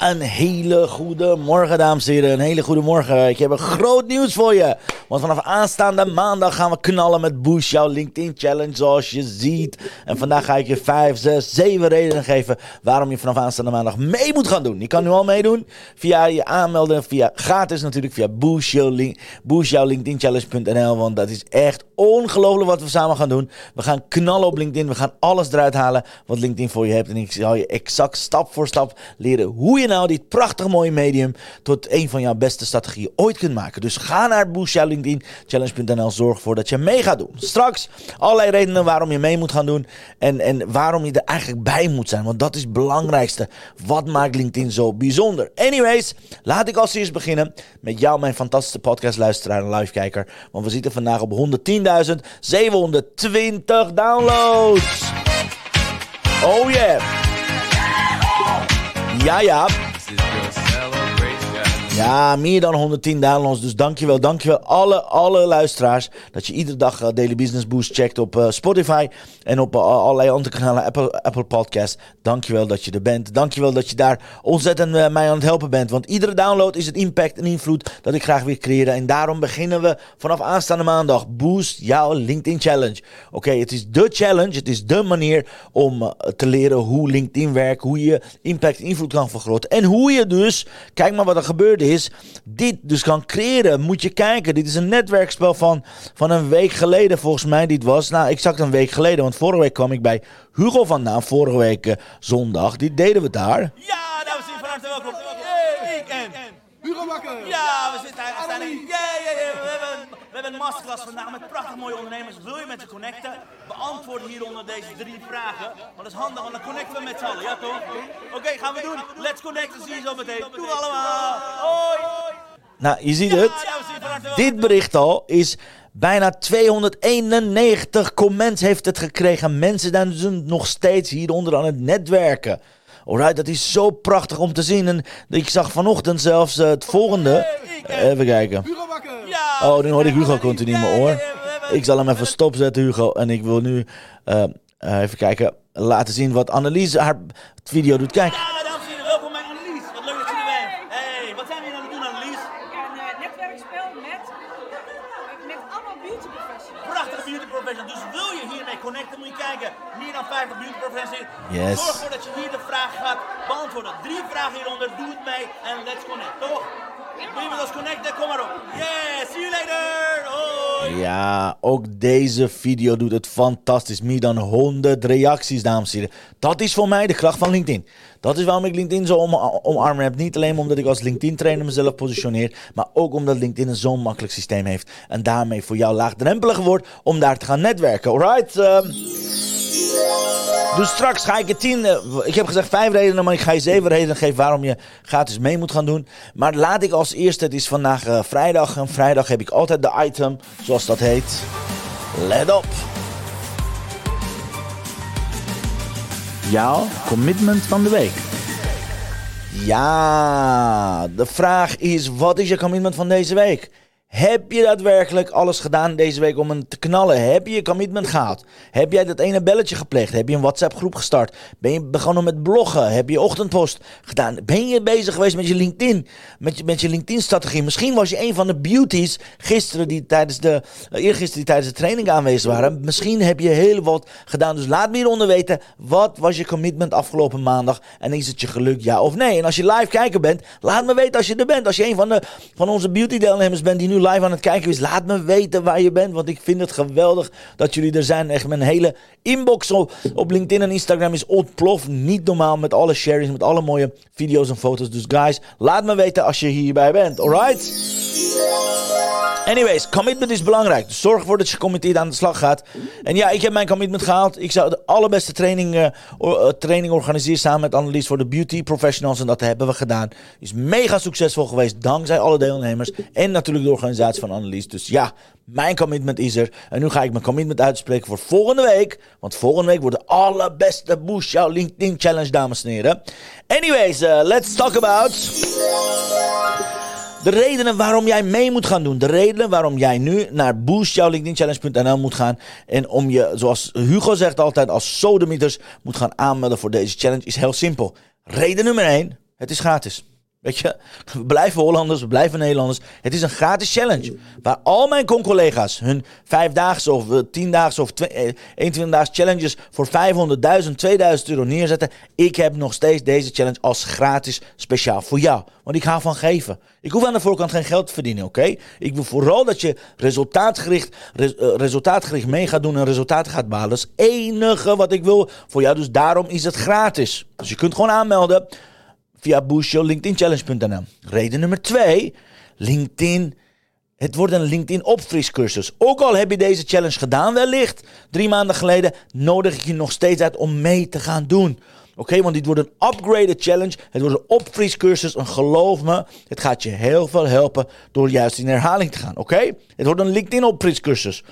Een hele goede morgen, dames en heren. Een hele goede morgen. Ik heb een groot nieuws voor je. Want vanaf aanstaande maandag gaan we knallen met Boost, jouw LinkedIn Challenge, zoals je ziet. En vandaag ga ik je 5, 6, 7 redenen geven waarom je vanaf aanstaande maandag mee moet gaan doen. Je kan nu al meedoen via je aanmelden, via gratis natuurlijk, via Boost, jouw link, boost jouw LinkedIn Challenge.nl. Want dat is echt ongelooflijk wat we samen gaan doen. We gaan knallen op LinkedIn. We gaan alles eruit halen wat LinkedIn voor je hebt. En ik zal je exact stap voor stap leren hoe je nou dit prachtig mooie medium tot een van jouw beste strategieën ooit kunt maken. Dus ga naar Boost jouw LinkedIn Challenge.nl. Zorg ervoor dat je mee gaat doen. Straks allerlei redenen waarom je mee moet gaan doen. En, en waarom je er eigenlijk bij moet zijn. Want dat is het belangrijkste. Wat maakt LinkedIn zo bijzonder? Anyways, laat ik als eerst beginnen met jou, mijn fantastische podcastluisteraar en livekijker. Want we zitten vandaag op 110.720 downloads. Oh yeah. Ja, ja. Ja, meer dan 110 downloads. Dus dankjewel, dankjewel alle, alle luisteraars. Dat je iedere dag uh, Daily Business Boost checkt op uh, Spotify. En op uh, allerlei andere kanalen, Apple, Apple Podcast. Dankjewel dat je er bent. Dankjewel dat je daar ontzettend mij aan het helpen bent. Want iedere download is het impact en invloed dat ik graag wil creëren. En daarom beginnen we vanaf aanstaande maandag. Boost jouw LinkedIn Challenge. Oké, het is de challenge. Het is de manier om te leren hoe LinkedIn werkt. Hoe je impact en invloed kan vergroten. En hoe je dus, kijk maar wat er is, dit dus kan creëren. Moet je kijken, dit is een netwerkspel van, van een week geleden volgens mij. Dit was, nou exact een week geleden. Want vorige week kwam ik bij Hugo vandaan, vorige week uh, zondag. Dit deden we daar. Ja, dames en heren, van harte welkom. Hey, ik en Hugo Bakker. Ja, we zitten hier. Hier. Ja, ja, ja. We hebben, hebben een masterclass vandaag met prachtig mooie ondernemers. Wil je met ze connecten? Beantwoord hieronder deze drie vragen. Want dat is handig, want dan connecten we met z'n allen. Ja, toch? Oké, okay, gaan we doen. Let's connect. Dan zie je zo meteen. Doe allemaal. Hoi. Nou, je ziet het. Dit bericht al is bijna 291 comments heeft het gekregen. Mensen zijn nog steeds hieronder aan het netwerken. Alright, dat is zo prachtig om te zien. En ik zag vanochtend zelfs uh, het volgende. Even kijken. Oh, nu hoor ik Hugo continu in mijn oor. Ik zal hem even stopzetten, Hugo. En ik wil nu uh, uh, even kijken, laten zien wat Annelies haar video doet. Kijk. Ja, dames en heren, welkom bij Annelies. Wat leuk dat je er bent. Hey, wat zijn we hier aan het doen, Annelies? Een uh, netwerkspel met, met allemaal beauty professionals. Prachtige beauty professionals. Dus wil je hiermee connecten, moet je kijken. Meer dan 50 beauty professionals. Yes. Zorg ervoor dat je gaat beantwoorden. Drie vragen hieronder. Doe het mee en let's connect, toch? Je met ons connecten? Kom maar op. Yeah, see you later. Hoi. Ja, ook deze video doet het fantastisch. Meer dan 100 reacties, dames en heren. Dat is voor mij de kracht van LinkedIn. Dat is waarom ik LinkedIn zo om, omarmen heb. Niet alleen omdat ik als LinkedIn-trainer mezelf positioneer, maar ook omdat LinkedIn een zo'n makkelijk systeem heeft. En daarmee voor jou laagdrempelig wordt om daar te gaan netwerken. Alright? Um, dus straks ga ik je tien. Uh, ik heb gezegd vijf redenen, maar ik ga je zeven redenen geven waarom je gratis mee moet gaan doen. Maar laat ik als eerste. Het is vandaag uh, vrijdag. En vrijdag heb ik altijd de item, zoals dat heet. Let op. Jouw commitment van de week. Ja, de vraag is: wat is je commitment van deze week? Heb je daadwerkelijk alles gedaan deze week om hem te knallen? Heb je je commitment gehad? Heb jij dat ene belletje gepleegd? Heb je een WhatsApp groep gestart? Ben je begonnen met bloggen? Heb je ochtendpost gedaan? Ben je bezig geweest met je LinkedIn? Met je, met je LinkedIn strategie? Misschien was je een van de beauties gisteren die tijdens de, uh, eergisteren die tijdens de training aanwezig waren. Misschien heb je heel wat gedaan. Dus laat me hieronder weten. Wat was je commitment afgelopen maandag? En is het je geluk ja of nee? En als je live kijker bent, laat me weten als je er bent. Als je een van, de, van onze beauty deelnemers bent die nu live aan het kijken is, laat me weten waar je bent. Want ik vind het geweldig dat jullie er zijn. Echt mijn hele inbox op, op LinkedIn en Instagram is ontploft. Niet normaal met alle sharings, met alle mooie video's en foto's. Dus guys, laat me weten als je hierbij bent. Alright? Anyways, commitment is belangrijk. Zorg ervoor dat je gecommitteerd aan de slag gaat. En ja, ik heb mijn commitment gehaald. Ik zou de allerbeste training, eh, training organiseren samen met Annelies voor de beauty professionals. En dat hebben we gedaan. Is mega succesvol geweest dankzij alle deelnemers. En natuurlijk de organisatie van Annelies. Dus ja, mijn commitment is er. En nu ga ik mijn commitment uitspreken voor volgende week. Want volgende week wordt de allerbeste Boost Jouw LinkedIn Challenge, dames en heren. Anyways, eh, let's talk about... De redenen waarom jij mee moet gaan doen. De redenen waarom jij nu naar boostjouwlinkedinchallenge.nl moet gaan. En om je, zoals Hugo zegt altijd, als sodemieters moet gaan aanmelden voor deze challenge is heel simpel. Reden nummer 1, het is gratis. Weet je, we blijven Hollanders, we blijven Nederlanders. Het is een gratis challenge. Waar al mijn con-collega's hun vijfdaagse of eh, tiendaagse of twe- eh, 21-daagse challenges voor 500.000, 2000 euro neerzetten. Ik heb nog steeds deze challenge als gratis speciaal voor jou. Want ik ga van geven. Ik hoef aan de voorkant geen geld te verdienen, oké? Ik wil vooral dat je resultaatgericht, res- eh, resultaatgericht mee gaat doen en resultaten gaat behalen. Dat is het enige wat ik wil voor jou. Dus daarom is het gratis. Dus je kunt gewoon aanmelden via boostjouwlinkedinchallenge.nl. Reden nummer twee, LinkedIn. Het wordt een LinkedIn opfriscursus. Ook al heb je deze challenge gedaan wellicht, drie maanden geleden, nodig ik je nog steeds uit om mee te gaan doen. Oké, want dit wordt een upgraded challenge. Het wordt een opfriscursus. En geloof me, het gaat je heel veel helpen door juist in herhaling te gaan. Oké? Het wordt een LinkedIn opfriscursus.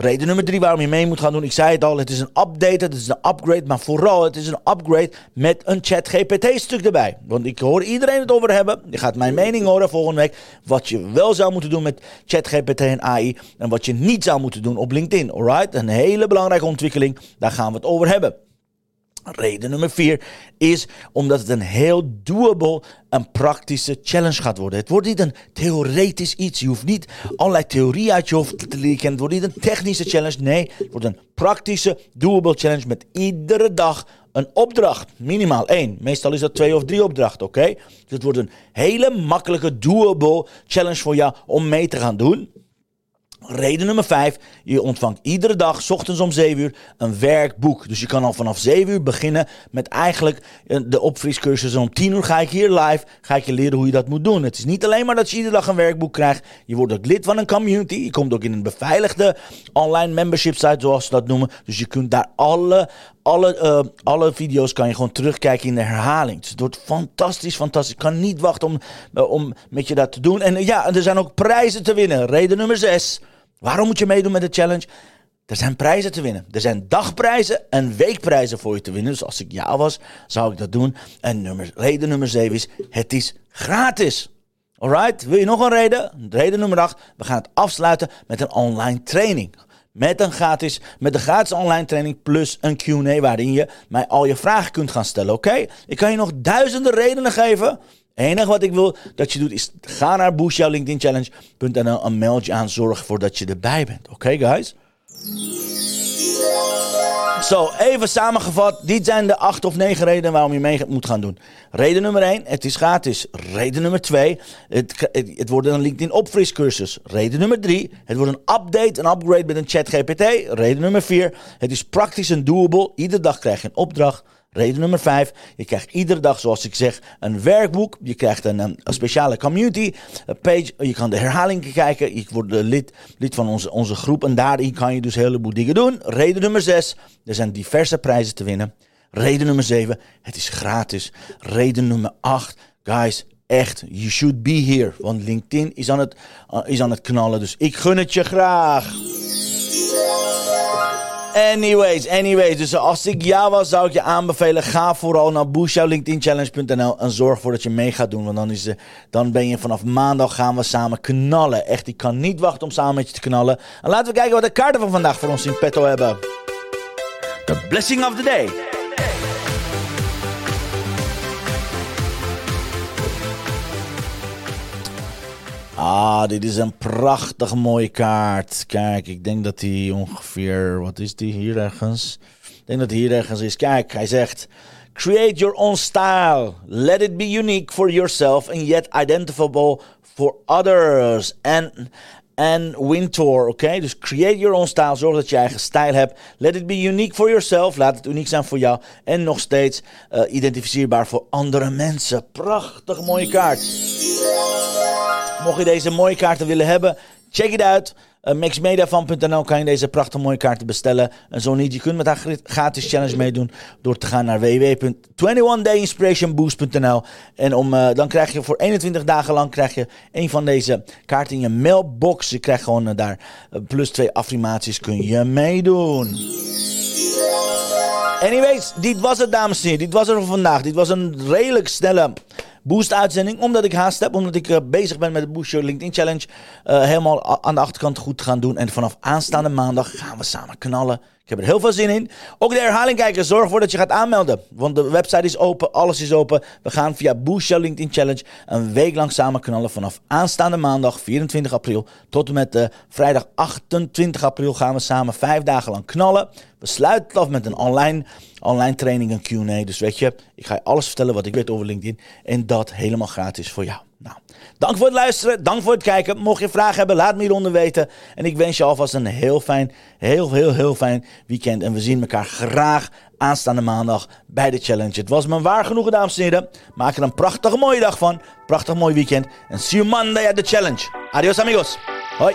Reden nummer drie waarom je mee moet gaan doen. Ik zei het al, het is een update, het is een upgrade. Maar vooral, het is een upgrade met een chat GPT stuk erbij. Want ik hoor iedereen het over hebben. Je gaat mijn mening horen volgende week. Wat je wel zou moeten doen met chat GPT en AI. En wat je niet zou moeten doen op LinkedIn. Alright? Een hele belangrijke ontwikkeling. Daar gaan we het over hebben. Reden nummer vier is omdat het een heel doable en praktische challenge gaat worden. Het wordt niet een theoretisch iets. Je hoeft niet allerlei theorie uit je hoofd te leren. Het wordt niet een technische challenge. Nee, het wordt een praktische, doable challenge met iedere dag een opdracht. Minimaal één. Meestal is dat twee of drie opdrachten, oké? Dus het wordt een hele makkelijke, doable challenge voor jou om mee te gaan doen. Reden nummer 5. Je ontvangt iedere dag, ochtends om 7 uur, een werkboek. Dus je kan al vanaf 7 uur beginnen met eigenlijk eh, de opfriscursus. Om 10 uur ga ik hier live, ga ik je leren hoe je dat moet doen. Het is niet alleen maar dat je iedere dag een werkboek krijgt. Je wordt ook lid van een community. Je komt ook in een beveiligde online membership site, zoals ze dat noemen. Dus je kunt daar alle, alle, eh, alle video's kan je gewoon terugkijken in de herhaling. Het wordt fantastisch, fantastisch. Ik kan niet wachten om, eh, om met je dat te doen. En eh, ja, er zijn ook prijzen te winnen. Reden nummer 6. Waarom moet je meedoen met de challenge? Er zijn prijzen te winnen. Er zijn dagprijzen en weekprijzen voor je te winnen. Dus als ik jou was, zou ik dat doen. En nummer, reden nummer 7 is, het is gratis. Alright, wil je nog een reden? Reden nummer 8, we gaan het afsluiten met een online training. Met een gratis, met een gratis online training plus een Q&A waarin je mij al je vragen kunt gaan stellen, oké? Ik kan je nog duizenden redenen geven. Het enige wat ik wil dat je doet is ga naar boostjouwlinkedinchallenge.nl en meld je aan. Zorg ervoor dat je erbij bent. Oké guys? Zo, even samengevat. Dit zijn de acht of negen redenen waarom je mee moet gaan doen. Reden nummer 1, het is gratis. Reden nummer 2, het, het, wordt een LinkedIn opfriscursus. Reden nummer 3, het wordt een update, een upgrade met een chat GPT. Reden nummer 4, het is praktisch en doable. Iedere dag krijg je een opdracht. Reden nummer 5. Je krijgt iedere dag, zoals ik zeg, een werkboek. Je krijgt een, een, speciale community page. Je kan de herhalingen kijken. Je wordt lid, lid van onze, onze groep. En daarin kan je dus een heleboel dingen doen. Reden nummer 6. Er zijn diverse prijzen te winnen. Reden nummer 7. Het is gratis. Reden nummer 8. Guys, echt, you should be here. Want LinkedIn is aan het, uh, is aan het knallen. Dus ik gun het je graag. Anyways, anyways. Dus als ik jou was, zou ik je aanbevelen. Ga vooral naar boostjouwlinkedinchallenge.nl en zorg ervoor dat je mee gaat doen. Want dan, is, de, dan ben je vanaf maandag gaan we samen knallen. Echt, ik kan niet wachten om samen met je te knallen. En laten we kijken wat de kaarten van vandaag voor ons in petto hebben. The blessing of the day. Ah, dit is een prachtig mooie kaart. Kijk, ik denk dat hij ongeveer. Wat is die hier ergens? Ik denk dat hij hier ergens is. Kijk, hij zegt. Create your own style. Let it be unique for yourself and yet identifiable for others. And, and Wintour, oké? Dus create your own style. Zorg dat je eigen stijl hebt. Let it be unique for yourself. Laat het uniek zijn voor jou. En nog steeds uh, identificeerbaar voor andere mensen. Prachtig mooie kaart. Mocht je deze mooie kaarten willen hebben, check het uit. Uh, maxmediafan.nl kan je deze prachtige mooie kaarten bestellen. En zo niet, je kunt met haar gratis challenge meedoen door te gaan naar www.21dayinspirationboost.nl. En om, uh, dan krijg je voor 21 dagen lang krijg je een van deze kaarten in je mailbox. Je krijgt gewoon uh, daar plus twee affirmaties kun je meedoen. Anyways, dit was het dames en heren. Dit was het voor vandaag. Dit was een redelijk snelle boost-uitzending. Omdat ik haast heb, omdat ik uh, bezig ben met de Boost LinkedIn Challenge. Uh, helemaal aan de achterkant goed gaan doen. En vanaf aanstaande maandag gaan we samen knallen. Ik heb er heel veel zin in. Ook de herhaling kijken. Zorg ervoor dat je gaat aanmelden. Want de website is open. Alles is open. We gaan via Boost Your LinkedIn Challenge een week lang samen knallen. Vanaf aanstaande maandag 24 april tot en met uh, vrijdag 28 april gaan we samen vijf dagen lang knallen. We sluiten af met een online, online training, een Q&A. Dus weet je, ik ga je alles vertellen wat ik weet over LinkedIn. En dat helemaal gratis voor jou. Nou, dank voor het luisteren. Dank voor het kijken. Mocht je vragen hebben, laat me hieronder weten. En ik wens je alvast een heel fijn, heel, heel, heel fijn weekend. En we zien elkaar graag aanstaande maandag bij de challenge. Het was me waar genoegen, dames en heren. Maak er een prachtige mooie dag van. Prachtig mooi weekend. En see you Monday at the challenge. Adios amigos. Hoi.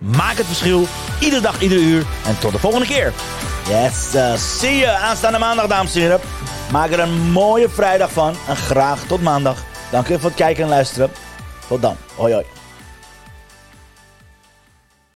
Maak het verschil, iedere dag, iedere uur. En tot de volgende keer. Yes, zie je aanstaande maandag, dames en heren. Maak er een mooie vrijdag van. En graag tot maandag. Dank u voor het kijken en luisteren. Tot dan. Hoi hoi.